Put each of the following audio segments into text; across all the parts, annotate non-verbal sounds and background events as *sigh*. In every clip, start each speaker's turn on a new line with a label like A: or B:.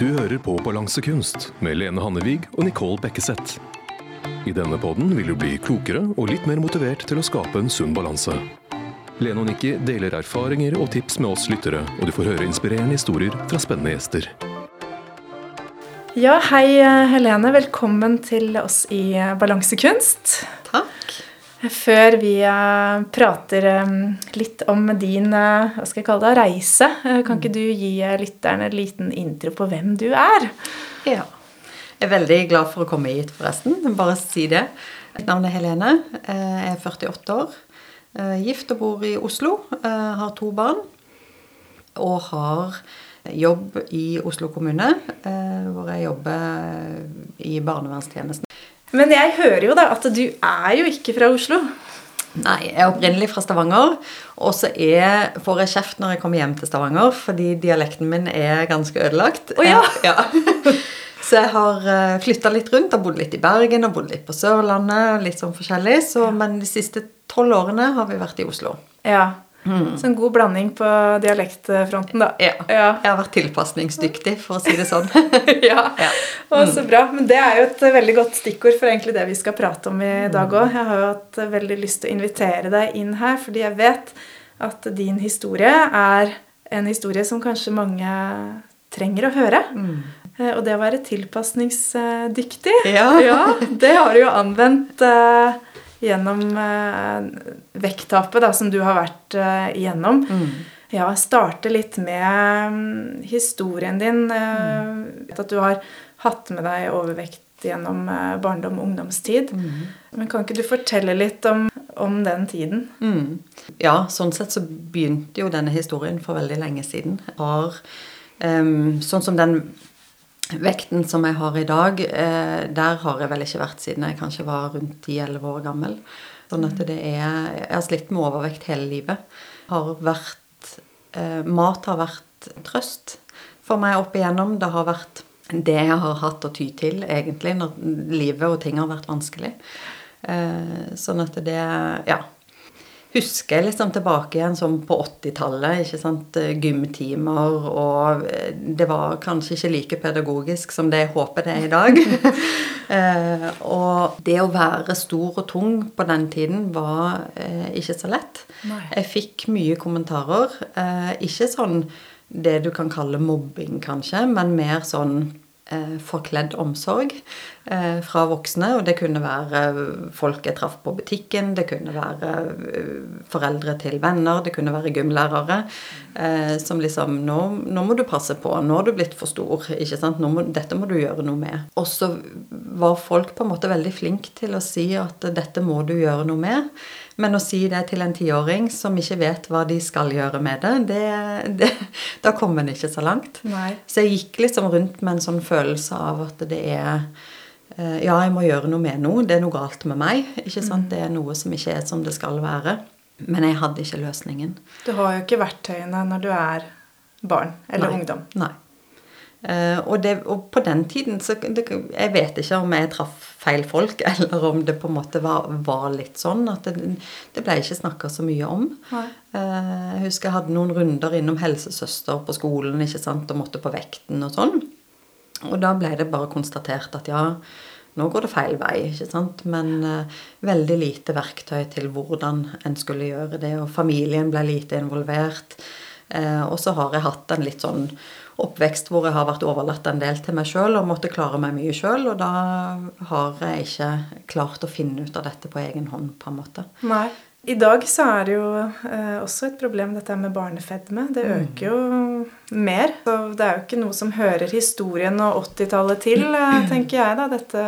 A: Du hører på Balansekunst med Lene Hannevig og Nicole Bekkeseth. I denne podden vil du bli klokere og litt mer motivert til å skape en sunn balanse. Lene og Nikki deler erfaringer og tips med oss lyttere, og du får høre inspirerende historier fra spennende gjester.
B: Ja, hei Helene. Velkommen til oss i Balansekunst. Før vi eh, prater eh, litt om din eh, hva skal jeg kalle det, reise, kan ikke du gi lytterne en liten intro på hvem du er?
C: Ja. Jeg er veldig glad for å komme hit, forresten. Bare si det. Mitt navn er Helene. Jeg er 48 år. Gift og bor i Oslo. Har to barn. Og har jobb i Oslo kommune, hvor jeg jobber i barnevernstjenesten.
B: Men jeg hører jo da at du er jo ikke fra Oslo.
C: Nei, jeg er opprinnelig fra Stavanger. Og så får jeg kjeft når jeg kommer hjem til Stavanger, fordi dialekten min er ganske ødelagt.
B: Oh, ja. *laughs*
C: ja. Så jeg har eh, flytta litt rundt. Har bodd litt i Bergen og bodd litt på Sørlandet. litt sånn forskjellig. Så, men de siste tolv årene har vi vært i Oslo.
B: Ja, Mm. Så en god blanding på dialektfronten, da.
C: Ja. ja. Jeg har vært tilpasningsdyktig, for å si det sånn. *laughs*
B: ja, ja. Og så bra. Men det er jo et veldig godt stikkord for egentlig det vi skal prate om i dag òg. Jeg har jo hatt veldig lyst til å invitere deg inn her, fordi jeg vet at din historie er en historie som kanskje mange trenger å høre. Mm. Eh, og det å være tilpasningsdyktig,
C: ja.
B: ja det har du jo anvendt uh, gjennom eh, vekttapet da, som du har vært eh, igjennom. Mm. Ja, starte litt med um, historien din. Uh, mm. At du har hatt med deg overvekt gjennom barndom og ungdomstid. Mm. Men kan ikke du fortelle litt om, om den tiden?
C: Mm. Ja, sånn sett så begynte jo denne historien for veldig lenge siden. Har, um, sånn som den Vekten som jeg har i dag, eh, der har jeg vel ikke vært siden jeg kanskje var rundt 10-11 år gammel. Sånn at det er Jeg har slitt med overvekt hele livet. Har vært eh, Mat har vært trøst for meg opp igjennom. Det har vært det jeg har hatt å ty til, egentlig, når livet og ting har vært vanskelig. Eh, sånn at det Ja husker liksom tilbake igjen som på 80-tallet. ikke sant, Gymtimer, og eh, det var kanskje ikke like pedagogisk som det jeg håper det er i dag. *laughs* eh, og det å være stor og tung på den tiden var eh, ikke så lett.
B: Nei.
C: Jeg fikk mye kommentarer. Eh, ikke sånn det du kan kalle mobbing, kanskje, men mer sånn eh, forkledd omsorg eh, fra voksne. Og det kunne være folk jeg traff på butikken, det kunne være eh, foreldre til venner, det kunne være gymlærere. Eh, som liksom nå, nå, må du passe på. Nå har du blitt for stor. ikke sant? Må, dette må du gjøre noe med. Og så var folk på en måte veldig flinke til å si at dette må du gjøre noe med. Men å si det til en tiåring som ikke vet hva de skal gjøre med det, det, det da kommer en ikke så langt.
B: Nei.
C: Så jeg gikk liksom rundt med en sånn følelse av at det er eh, Ja, jeg må gjøre noe med noe. Det er noe galt med meg. ikke sant? Mm. Det er noe som ikke er som det skal være. Men jeg hadde ikke løsningen.
B: Du har jo ikke verktøyene når du er barn eller
C: Nei.
B: ungdom.
C: Nei. Uh, og, det, og, på den tiden så det, Jeg vet ikke om jeg traff feil folk, *laughs* eller om det på en måte var, var litt sånn at det, det ble ikke snakka så mye om.
B: Uh,
C: jeg husker jeg hadde noen runder innom helsesøster på skolen ikke sant, og måtte på vekten og sånn. Og da ble det bare konstatert at ja, nå går det feil vei. ikke sant? Men uh, veldig lite verktøy til hvordan en skulle gjøre det. Og familien ble lite involvert. og så har jeg hatt en litt sånn oppvekst hvor jeg har vært overlatt en del til meg sjøl og måtte klare meg mye sjøl. Og da har jeg ikke klart å finne ut av dette på egen hånd, på en måte.
B: Nei. I dag så er det jo eh, også et problem dette med barnefedme. Det mm. øker jo mer. Så det er jo ikke noe som hører historien og 80-tallet til, eh, *clears throat* tenker jeg da. Dette,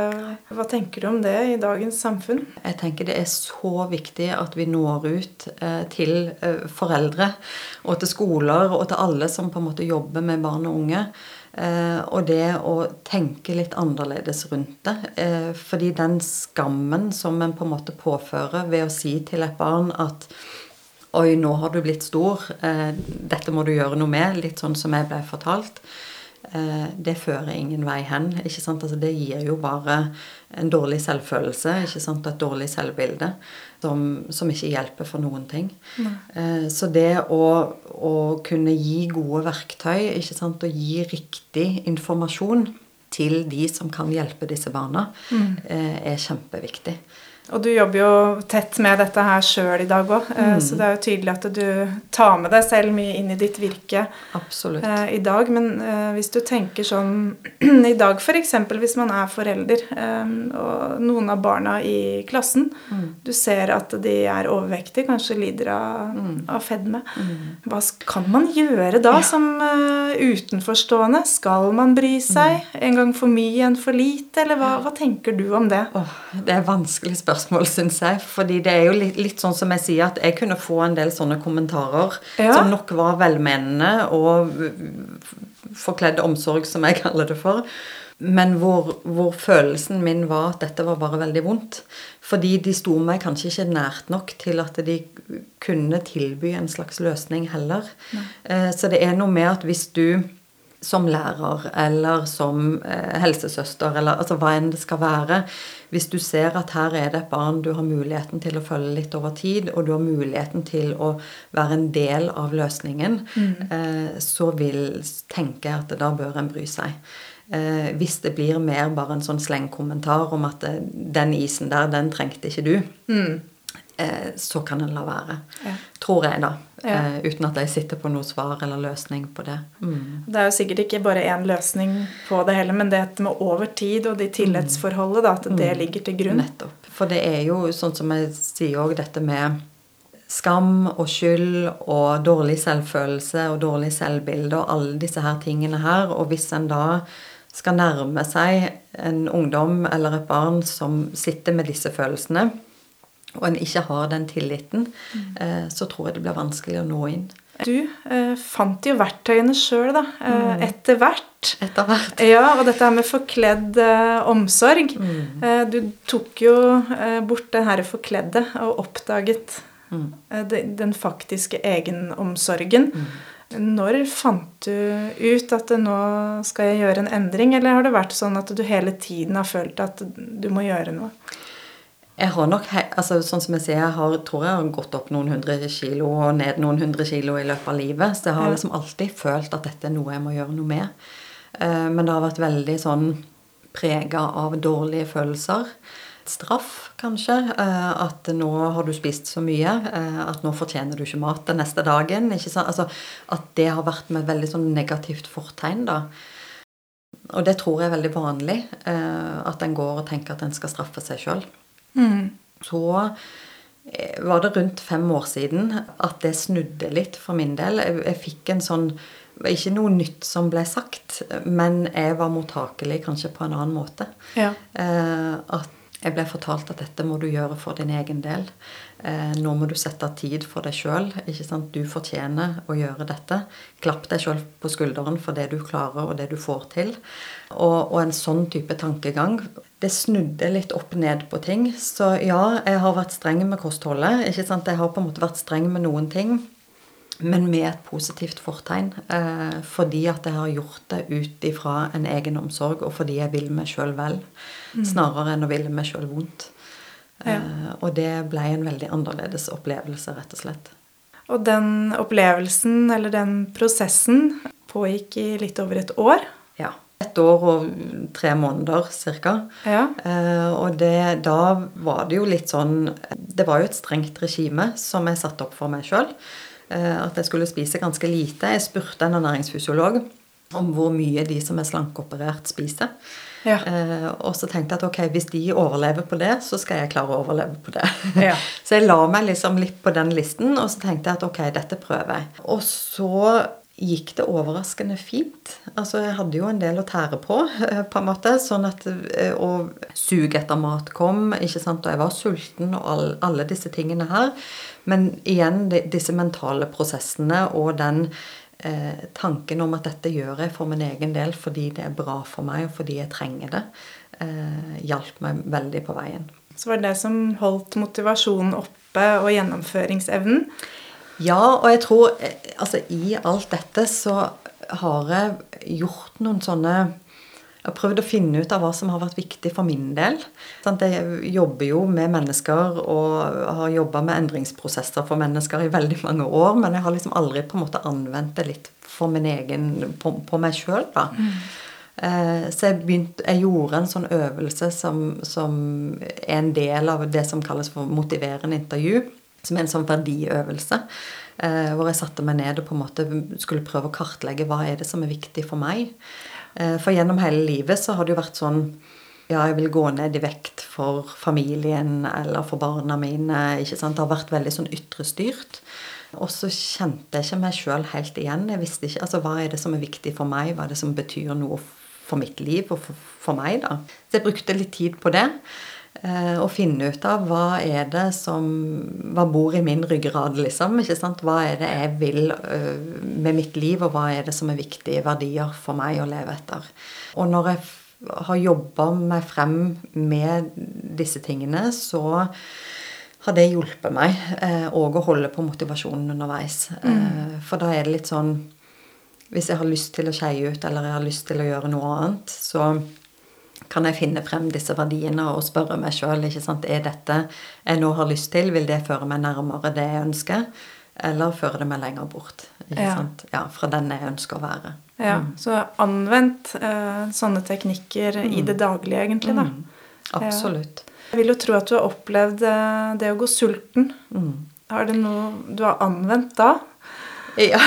B: hva tenker du om det i dagens samfunn?
C: Jeg tenker det er så viktig at vi når ut eh, til eh, foreldre og til skoler og til alle som på en måte jobber med barn og unge. Eh, og det å tenke litt annerledes rundt det. Eh, fordi den skammen som en på en måte påfører ved å si til et barn at Oi, nå har du blitt stor. Eh, dette må du gjøre noe med. Litt sånn som jeg ble fortalt. Eh, det fører ingen vei hen. ikke sant? Altså, det gir jo bare en dårlig selvfølelse ikke sant? et dårlig selvbilde som, som ikke hjelper for noen ting. Nei. så det å, å, kunne gi gode verktøy ikke sant? og gi riktig informasjon til de som kan hjelpe disse barna, mm. eh, er kjempeviktig.
B: Og du jobber jo tett med dette her sjøl i dag òg, eh, mm. så det er jo tydelig at du tar med deg selv mye inn i ditt virke
C: Absolutt.
B: Eh, i dag. Men eh, hvis du tenker sånn *clears throat* i dag f.eks. hvis man er forelder, og noen av barna i klassen mm. Du ser at de er overvektige, kanskje lider av, mm. av fedme. Mm. Hva kan man gjøre da ja. som utenforstående? Skal man bry seg? Mm. En gang for mye, en for lite? Eller hva, hva tenker du om det?
C: Oh, det er vanskelig spørsmål spørsmål, syns jeg. Fordi det er jo litt, litt, sånn som jeg sier, at jeg kunne få en del sånne kommentarer ja. som nok var velmenende og forkledd omsorg, som jeg kaller det for. Men hvor, hvor, følelsen min var at dette var bare veldig vondt. Fordi de sto meg kanskje ikke nært nok til at de kunne tilby en slags løsning heller. Nei. Eh, så det er noe med at hvis du som lærer eller som eh, helsesøster eller altså hva enn det skal være. Hvis du ser at her er det et barn du har muligheten til å følge litt over tid, og du har muligheten til å være en del av løsningen, mm. eh, så vil tenke at da bør en bry seg. Eh, hvis det blir mer bare en sånn slengkommentar om at 'den isen der, den trengte ikke du', mm. Eh, så kan en la være. Ja. Tror jeg, da. Ja. eh, uten at jeg sitter på noe svar eller løsning på det.
B: Mm. Det er jo sikkert ikke bare én løsning på det heller, men det med over tid og de tillitsforholdet, da, at det mm. ligger til grunn.
C: Nettopp. For det er jo sånn som jeg sier òg, dette med skam og skyld og dårlig selvfølelse og dårlig selvbilde og alle disse her tingene her. Og hvis en da skal nærme seg en ungdom eller et barn som sitter med disse følelsene, og en ikke har den tilliten, mm. så tror jeg det blir vanskelig å nå inn.
B: Du eh, fant jo verktøyene sjøl, da. Eh, mm. Etter hvert.
C: Etter hvert.
B: Ja, og dette her med forkledd eh, omsorg. Mm. Eh, du tok jo eh, bort det her forkledde og oppdaget mm. den faktiske egenomsorgen. Mm. Når fant du ut at nå skal jeg gjøre en endring, eller har det vært sånn at du hele tiden har følt at du må gjøre noe?
C: Jeg har nok, altså sånn som jeg sier, jeg har, tror jeg har gått opp noen hundre kilo og ned noen hundre kilo i løpet av livet. Så jeg har liksom alltid følt at dette er noe jeg må gjøre noe med. Eh, men det har vært veldig sånn prega av dårlige følelser. Straff, kanskje. Eh, at nå har du spist så mye eh, at nå fortjener du ikke mat den neste dagen. Altså, At det har vært med veldig sånn negativt fortegn, da. Og det tror jeg er veldig vanlig. At en går og tenker at en skal straffe seg sjøl. Mm. Så eh, var det rundt fem år siden at det snudde litt for min del. Jeg, jeg fikk en sånn Ikke noe nytt som ble sagt, men jeg var mottakelig kanskje på en annen måte. Ja. Eh, at jeg ble fortalt at dette må du gjøre for din egen del. Eh, nå må du sette av tid for deg sjøl. Du fortjener å gjøre dette. Klapp deg sjøl på skulderen for det du klarer og det du får til. Og, og, en sånn type tankegang det snudde litt opp ned på ting. Så ja, jeg har vært streng med kostholdet. Jeg har på en måte vært streng med noen ting, men med et positivt fortegn. Eh, fordi at jeg har gjort det ut ifra en egen omsorg, og fordi jeg vil meg sjøl vel. Mm. Snarere enn å ville meg sjøl vondt. Ja. Eh, og det ble en veldig annerledes opplevelse, rett og slett.
B: Og den opplevelsen, eller den prosessen, pågikk i litt over et år.
C: Ja Et år og tre måneder ca. Ja. Eh, og det, da var det jo litt sånn Det var jo et strengt regime som jeg satte opp for meg sjøl. Eh, at jeg skulle spise ganske lite. Jeg spurte en ernæringsfysiolog om hvor mye de som er slankeoperert, spiser. Ja. Eh, og så tenkte jeg at ok, hvis de overlever på det, så skal jeg klare å overleve på det. Ja. *laughs* så jeg la meg liksom litt på den listen, og så tenkte jeg at ok, dette prøver jeg. Og så gikk det overraskende fint. Altså, jeg hadde jo en del å tære på, eh, på en måte. Sånn at eh, Og suget etter mat kom, ikke sant. Og jeg var sulten og all, alle disse tingene her. Men igjen de, disse mentale prosessene og den eh, tanken om at dette gjør jeg for min egen del fordi det er bra for meg, og fordi jeg trenger det, eh, hjalp meg veldig på veien.
B: Så var det det som holdt motivasjonen oppe og gjennomføringsevnen?
C: Ja, og jeg tror eh, altså i alt dette så har jeg gjort noen sånne jeg har prøvd å finne ut av hva som har vært viktig for min del. Jeg jobber jo med mennesker og har jobba med endringsprosesser for mennesker i veldig mange år, men jeg har liksom aldri på en måte anvendt det litt for min egen, på, på meg sjøl. Mm. Eh, så jeg, begynte, jeg, gjorde en sånn øvelse som, som, er en del av det som kalles for motiverende intervju. Som en sånn verdiøvelse. Eh, hvor jeg satte meg ned og på en måte skulle prøve å kartlegge hva er det som er viktig for meg. Eh, for gjennom hele livet så har det jo vært sånn ja, jeg vil gå ned i vekt for familien eller for barna mine. ikke sant? Det har vært veldig sånn ytrestyrt. Og så kjente jeg ikke meg sjøl helt igjen. Jeg visste ikke, altså Hva er det som er viktig for meg? Hva er det som betyr noe for mitt liv og for, for meg? da? Så jeg brukte litt tid på det. Eh, å finne ut av hva er det som Hva bor i min ryggrad, liksom? ikke sant? Hva er det jeg vil uh, med mitt liv, og hva er det som er viktige verdier for meg å leve etter? Og når jeg har jobba meg frem med disse tingene, så har det hjulpet meg òg uh, å holde på motivasjonen underveis. Mm. For da er det litt sånn Hvis jeg har lyst til å skeie ut, eller jeg har lyst til å gjøre noe annet, så kan jeg finne frem disse verdiene og spørre meg sjøl er dette jeg nå har lyst til, vil det føre meg nærmere det jeg ønsker, eller føre det meg lenger bort ja. Ja, fra den jeg ønsker å være.
B: Ja, mm. Så anvendt eh, sånne teknikker mm. i det daglige, egentlig. da. Mm.
C: Absolutt.
B: Jeg vil jo tro at du har opplevd eh, det å gå sulten. Mm. Har det noe du har anvendt da?
C: Ja,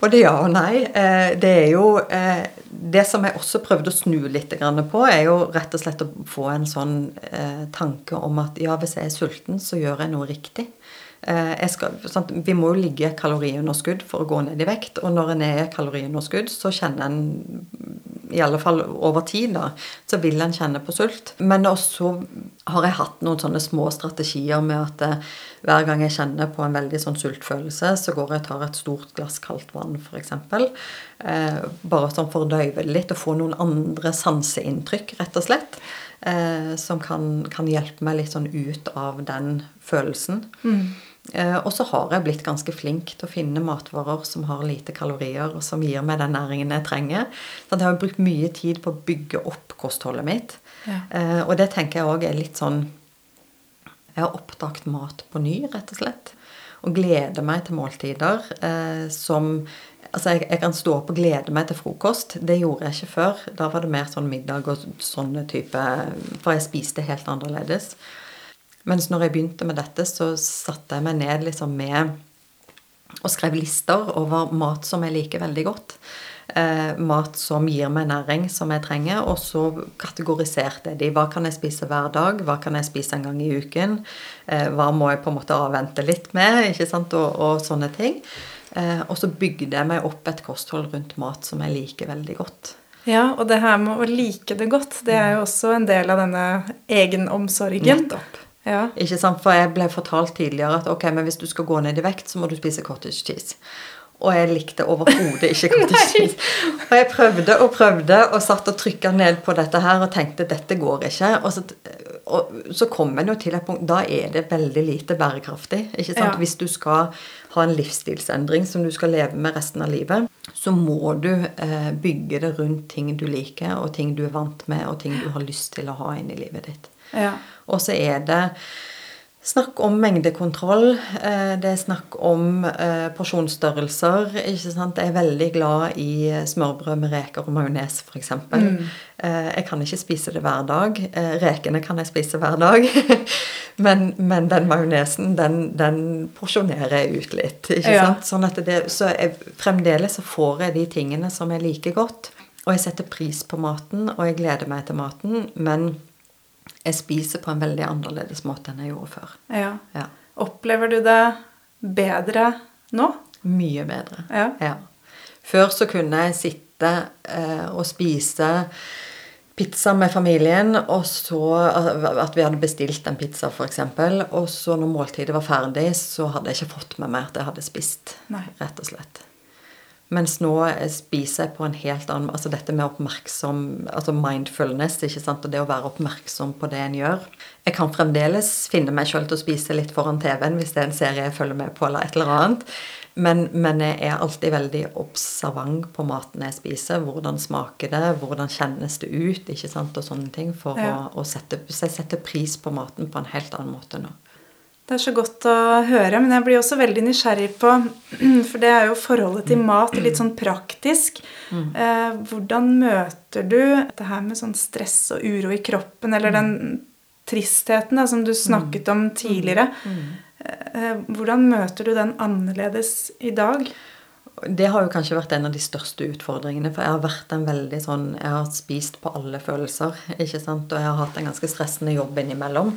C: både ja og nei. Eh, det er jo eh, Det som jeg også prøvde å snu litt på, er jo rett og slett å få en sånn eh, tanke om at ja, hvis jeg er sulten, så gjør jeg noe riktig. Skal, sant, vi må jo ligge kaloriunderskudd for å gå ned i vekt. Og når en er kaloriunderskudd, så kjenner en i alle fall over tid, da, så vil en kjenne på sult. Men også har jeg hatt noen sånne små strategier med at eh, hver gang jeg kjenner på en veldig sånn sultfølelse, så går jeg og tar et stort glass kaldt vann, f.eks. Eh, bare sånn for å døyve det litt og få noen andre sanseinntrykk, rett og slett. Eh, som kan, kan, hjelpe meg litt sånn ut av den følelsen. Mm. Eh, og så har jeg blitt ganske flink til å finne matvarer som har lite kalorier, og som gir meg den næringen jeg trenger. Så jeg har brukt mye tid på å bygge opp kostholdet mitt. Ja. Eh, og det tenker jeg òg er litt sånn Jeg har oppdaget mat på ny, rett og slett. Og gleder meg til måltider eh, som Altså, jeg, jeg, kan stå opp og glede meg til frokost. Det gjorde jeg ikke før. Da var det mer sånn middag og sånne type For jeg spiste helt annerledes. Mens når jeg begynte med dette, så satte jeg meg ned liksom med og skrev lister over mat som jeg liker veldig godt. Eh, mat som gir meg næring som jeg trenger. Og så kategoriserte jeg de. Hva kan jeg spise hver dag? Hva kan jeg spise en gang i uken? Eh, hva må jeg på en måte avvente litt med? ikke sant, Og, og sånne ting. Eh, og så bygde jeg meg opp et kosthold rundt mat som jeg liker veldig godt.
B: Ja, og det her med å like det godt, det er jo også en del av denne egenomsorgen. Nettopp.
C: Ja. Ikke sant? For jeg ble fortalt tidligere at ok, men hvis du skal gå ned i vekt, så må du spise cottage cheese. Og jeg likte overhodet ikke *laughs* cottage cheese. Og jeg prøvde og prøvde og satt og trykka ned på dette her og tenkte dette går ikke. Og så, og så kom en jo til et punkt Da er det veldig lite bærekraftig. ikke sant? Ja. Hvis du skal ha en livsstilsendring som du skal leve med resten av livet, så må du eh, bygge det rundt ting du liker, og ting du er vant med, og ting du har lyst til å ha inn i livet ditt. Ja. Og så er det snakk om mengdekontroll. Eh, det er snakk om eh, porsjonsstørrelser. ikke sant? Jeg er veldig glad i smørbrød med reker og majones, f.eks. Mm. Eh, jeg kan ikke spise det hver dag. Rekene kan jeg spise hver dag. *laughs* men, men, den majonesen, den, den, porsjonerer jeg ut litt. ikke ja. sant? Sånn at det, så jeg, fremdeles så får jeg de tingene som jeg liker godt. Og jeg setter pris på maten, og jeg gleder meg til maten. men jeg spiser på en veldig annerledes måte enn jeg gjorde før.
B: Ja. ja. Opplever du det bedre nå?
C: Mye bedre. Ja. ja. Før så kunne jeg sitte eh, og spise pizza med familien, og så at vi hadde bestilt en pizza, f.eks. Og så når måltidet var ferdig, så hadde jeg ikke fått med meg at jeg hadde spist. Nei. Rett og slett. Mens nå spiser jeg på en helt annen Altså dette med oppmerksom Altså mindfulness, ikke sant, og det å være oppmerksom på det en gjør. Jeg kan fremdeles finne meg sjøl til å spise litt foran TV-en hvis det er en serie jeg følger med på, eller et eller annet. Men, men jeg er alltid veldig observant på maten jeg spiser. Hvordan smaker det? Hvordan kjennes det ut? ikke sant, Og sånne ting. For ja. å, å sette, setter pris på maten på en helt annen måte nå.
B: Det er så godt å høre, men jeg blir også veldig nysgjerrig på *clears throat* For det er jo forholdet til mat litt sånn praktisk. Mm. Eh, hvordan møter du det her med sånn stress og uro i kroppen, eller den tristheten da, som du snakket om tidligere? Eh, hvordan møter du den annerledes i dag?
C: Det har jo kanskje vært en av de største utfordringene. For jeg har vært en veldig sånn Jeg har spist på alle følelser. ikke sant? Og jeg har hatt en ganske stressende jobb innimellom.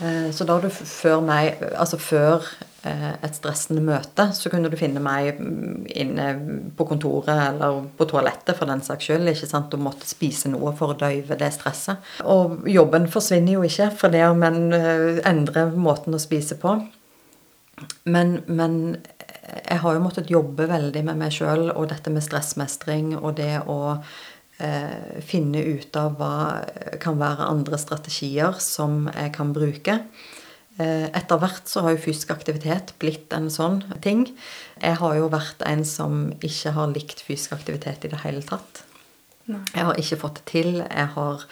C: Eh, så da du før meg Altså før eh, et stressende møte, så kunne du finne meg mm, inne på kontoret eller på toalettet for den saks skyld. ikke sant, Og måtte spise noe for å døyve det stresset. Og jobben forsvinner jo ikke for det om en eh, endrer måten å spise på. Men, men jeg har jo måttet jobbe veldig med meg sjøl og dette med stressmestring og det å eh, finne ut av hva kan være andre strategier som jeg kan bruke. Eh, etter hvert så har jo fysisk aktivitet blitt en sånn ting. Jeg har jo vært en som ikke har likt fysisk aktivitet i det hele tatt. Nei. Jeg har ikke fått det til. Jeg har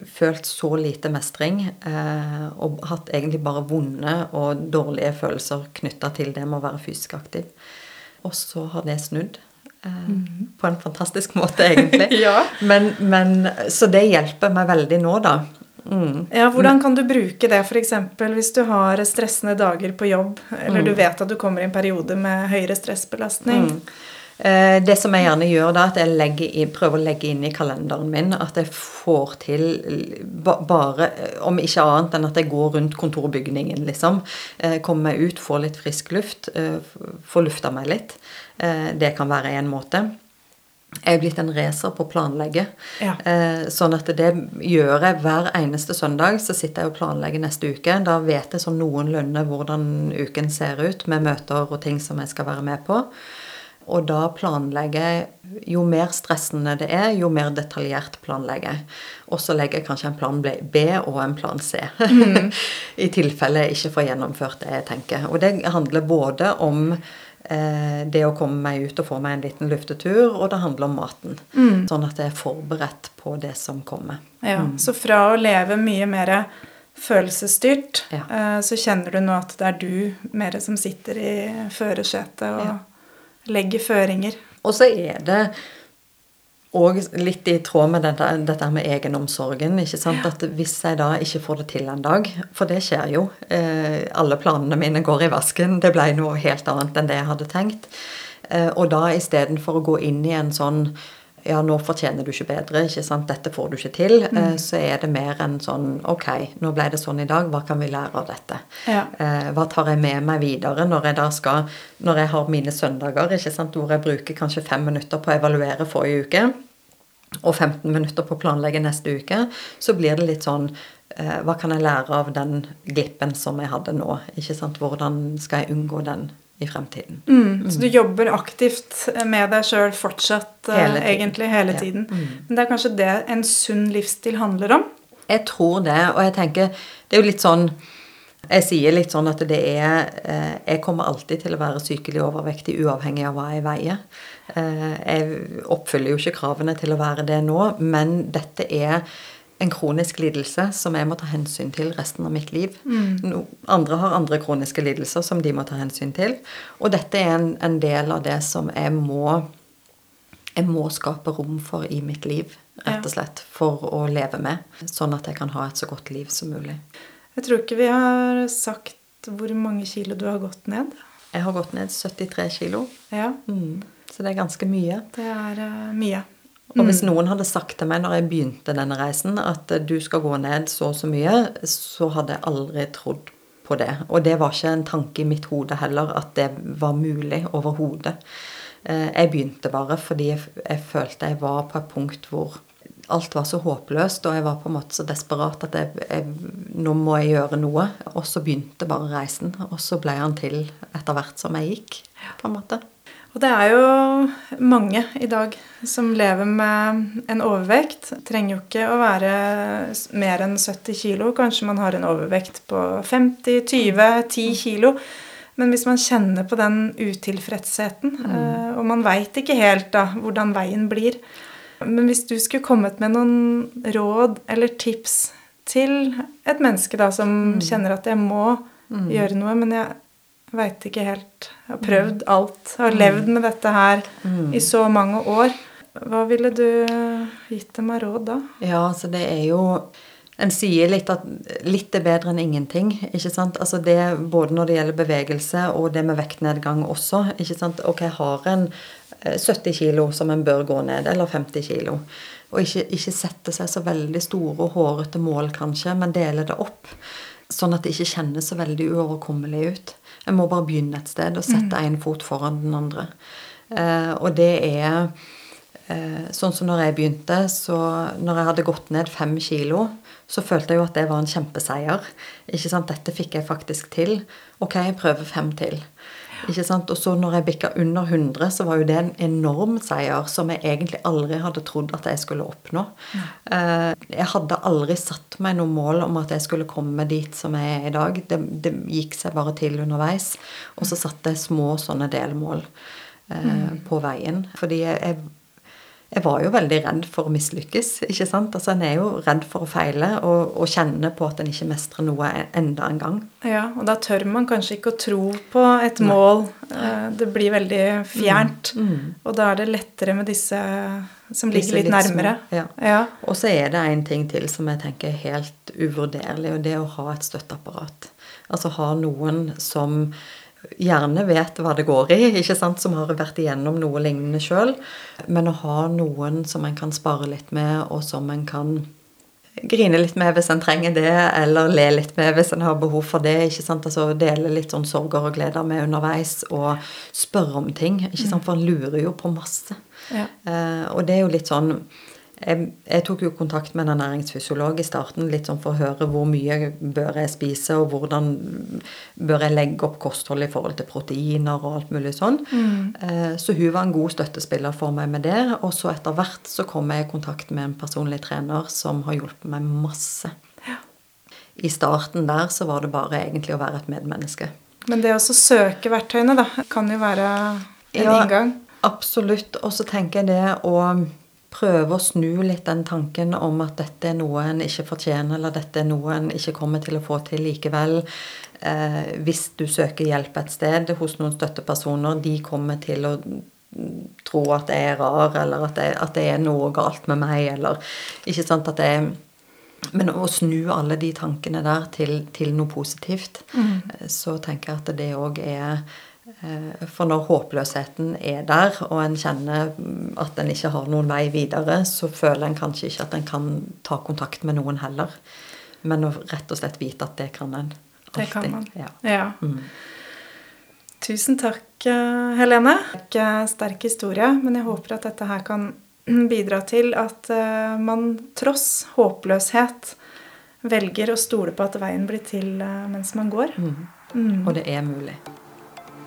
C: følt så lite mestring eh, og hatt egentlig bare vonde og dårlige følelser knytta til det med å være fysisk aktiv. Og så har det snudd. Mm. På en fantastisk måte, egentlig. *laughs* ja. men, men, så det hjelper meg veldig nå, da.
B: Mm. Ja, Hvordan kan du bruke det f.eks. hvis du har stressende dager på jobb, eller mm. du vet at du kommer i en periode med høyere stressbelastning? Mm.
C: Eh, det som jeg gjerne gjør da, at jeg i, prøver å legge inn i kalenderen min at jeg får til bare, om ikke annet enn at jeg går rundt kontorbygningen, liksom. Eh, kommer meg ut, får litt frisk luft, eh, får lufta meg litt. Det kan være en måte. Jeg er blitt en racer på å planlegge. Ja. Sånn at det gjør jeg hver eneste søndag. Så sitter jeg og planlegger neste uke. Da vet jeg sånn noenlunde hvordan uken ser ut, med møter og ting som jeg skal være med på. Og da planlegger jeg Jo mer stressende det er, jo mer detaljert planlegger jeg. Og så legger jeg kanskje en plan B og en plan C. Mm. *laughs* I tilfelle jeg ikke får gjennomført det jeg tenker. Og det handler både om eh, det å komme meg ut og få meg en liten luftetur, og det handler om maten. Mm. Sånn at jeg er forberedt på det som kommer.
B: Ja, mm. Så fra å leve mye mer følelsesstyrt, ja. eh, så kjenner du nå at det er du mer som sitter i førersetet og ja legger føringer.
C: Og så er det og litt i tråd med dette, dette med egenomsorgen. ikke sant, At hvis jeg da ikke får det til en dag For det skjer jo. Eh, alle planene mine går i vasken. Det ble noe helt annet enn det jeg hadde tenkt. Eh, og da istedenfor å gå inn i en sånn ja, nå fortjener du ikke bedre, ikke sant? dette får du ikke til, mm. Eh, så er det mer enn sånn ok, nå ble det sånn i dag, hva kan vi lære av dette? Ja. Eh, hva tar jeg med meg videre når jeg da skal Når jeg har mine søndager, ikke sant, hvor jeg bruker kanskje fem minutter på å evaluere forrige uke, og 15 minutter på å planlegge neste uke, så blir det litt sånn eh, hva kan jeg lære av den glippen som jeg hadde nå? ikke sant, Hvordan skal jeg unngå den i fremtiden.
B: Mm, så du jobber aktivt med deg sjøl fortsatt, eh, hele egentlig hele tiden. Mm. Men det er kanskje det en sunn livsstil handler om?
C: Jeg tror det, og jeg tenker Det er jo litt sånn Jeg sier litt sånn at det er eh, Jeg kommer alltid til å være sykelig overvektig uavhengig av hva jeg veier. Eh, jeg oppfyller jo ikke kravene til å være det nå, men dette er en kronisk lidelse som jeg må ta hensyn til resten av mitt liv. Mm. Andre har andre kroniske lidelser som de må ta hensyn til. Og dette er en, en del av det som jeg må, jeg må skape rom for i mitt liv, rett og slett. For å leve med. Sånn at jeg kan ha et så godt liv som mulig.
B: Jeg tror ikke vi har sagt hvor mange kilo du har gått ned.
C: Jeg har gått ned 73 kilo. Ja. Mm. Så det er ganske mye.
B: Det er uh, mye.
C: Og hvis mm. noen hadde sagt til meg når jeg begynte denne reisen, at du skal gå ned så og så mye, så hadde jeg aldri trodd på det. Og det var ikke en tanke i mitt hode heller at det var mulig overhodet. Eh, jeg begynte bare fordi jeg, følte jeg var på et punkt hvor alt var så håpløst, og jeg var på en måte så desperat at jeg, jeg, nå må jeg gjøre noe. Og så begynte bare reisen, og så ble han til etter hvert som jeg gikk. på en måte.
B: Og det er jo mange i dag som lever med en overvekt. Trenger jo ikke å være mer enn 70 kilo. Kanskje man har en overvekt på 50, 20, 10 kilo. Men hvis man kjenner på den utilfredsheten, mm. og man veit ikke helt da hvordan veien blir Men hvis du skulle kommet med noen råd eller tips til et menneske da som mm. kjenner at jeg må mm. gjøre noe, men jeg veit ikke helt. Jeg har prøvd alt. Jeg har levd med dette her mm. i så mange år. Hva ville du gitt dem av råd da?
C: Ja, altså det er jo En sier litt at litt er bedre enn ingenting. ikke sant? Altså det Både når det gjelder bevegelse og det med vektnedgang også. ikke sant? Ok, har en 70 eh, kilo som en bør gå ned, eller 50 kilo. Og ikke, ikke sette seg så veldig store og hårete mål, kanskje, men dele det opp. Sånn at det ikke kjennes så veldig uoverkommelig ut. Jeg må bare begynne et sted og sette én mm. fot foran den andre. Eh, og det er eh, sånn som når jeg begynte, så når jeg hadde gått ned fem kilo, så følte jeg jo at det var en kjempeseier. Ikke sant? Dette fikk jeg faktisk til. Ok, jeg prøver fem til. Ikke sant? Og så når jeg bikka under 100, så var jo det en enorm seier som jeg egentlig aldri hadde trodd at jeg skulle oppnå. Mm. Jeg hadde aldri satt meg noe mål om at jeg skulle komme dit som jeg er i dag. Det, det gikk seg bare til underveis. Og så satte jeg små sånne delmål eh, mm. på veien. Fordi jeg, jeg jeg var jo veldig redd for å mislykkes. ikke sant? Altså En er jo redd for å feile og, og kjenne på at en ikke mestrer noe enda en gang.
B: Ja, og da tør man kanskje ikke å tro på et mål. Eh, det blir veldig fjernt. Mm. Mm. Og da er det lettere med disse som ligger litt, litt nærmere.
C: Ja. ja. Og så er det en ting til som jeg tenker er helt uvurderlig, og det er å ha et støtteapparat. Altså ha noen som gjerne vet hva det går i, ikke sant, som har vært igjennom noe lignende sjøl. Men å ha noen som en kan spare litt med, og som en kan grine litt med hvis en trenger det, eller le litt med hvis en har behov for det. ikke sant, altså Dele litt sånn sorger og gleder med underveis, og spørre om ting. ikke sant, For en lurer jo på masse. Ja. Eh, og det er jo litt sånn jeg, jeg, tok jo kontakt med en ernæringsfysiolog i starten litt sånn for å høre hvor mye bør jeg spise, og hvordan bør jeg legge opp kostholdet i forhold til proteiner og alt mulig sånn. Mm. Eh, så hun var en god støttespiller for meg med det. Og så etter hvert så kom jeg i kontakt med en personlig trener som har hjulpet meg masse. Ja. I starten der så var det bare egentlig å være et medmenneske.
B: Men det å søke verktøyene, da, kan jo være en ja, inngang?
C: Absolutt. Og så tenker jeg det å prøve å snu litt den tanken om at dette er noe en ikke fortjener, eller dette er noe en ikke kommer til å få til likevel. Eh, hvis du søker hjelp et sted hos noen støttepersoner, de kommer til å tro at jeg er rar, eller at det, at det er noe galt med meg, eller ikke sant at jeg men å snu alle de tankene der til, til noe positivt, mm. så tenker jeg at det òg er Eh, for når håpløsheten er der, og en kjenner at en ikke har noen vei videre, så føler en kanskje ikke at en kan ta kontakt med noen heller. Men å rett og slett vite at det kan en.
B: Alltid. Det kan man. Ja. ja. Mm. Tusen takk, eh, Ikke Sterk historie, men jeg håper at dette her kan *clears throat* bidra til at eh, man tross håpløshet velger å stole på at veien blir til mens man går. Mm.
C: Mm. Og det er mulig.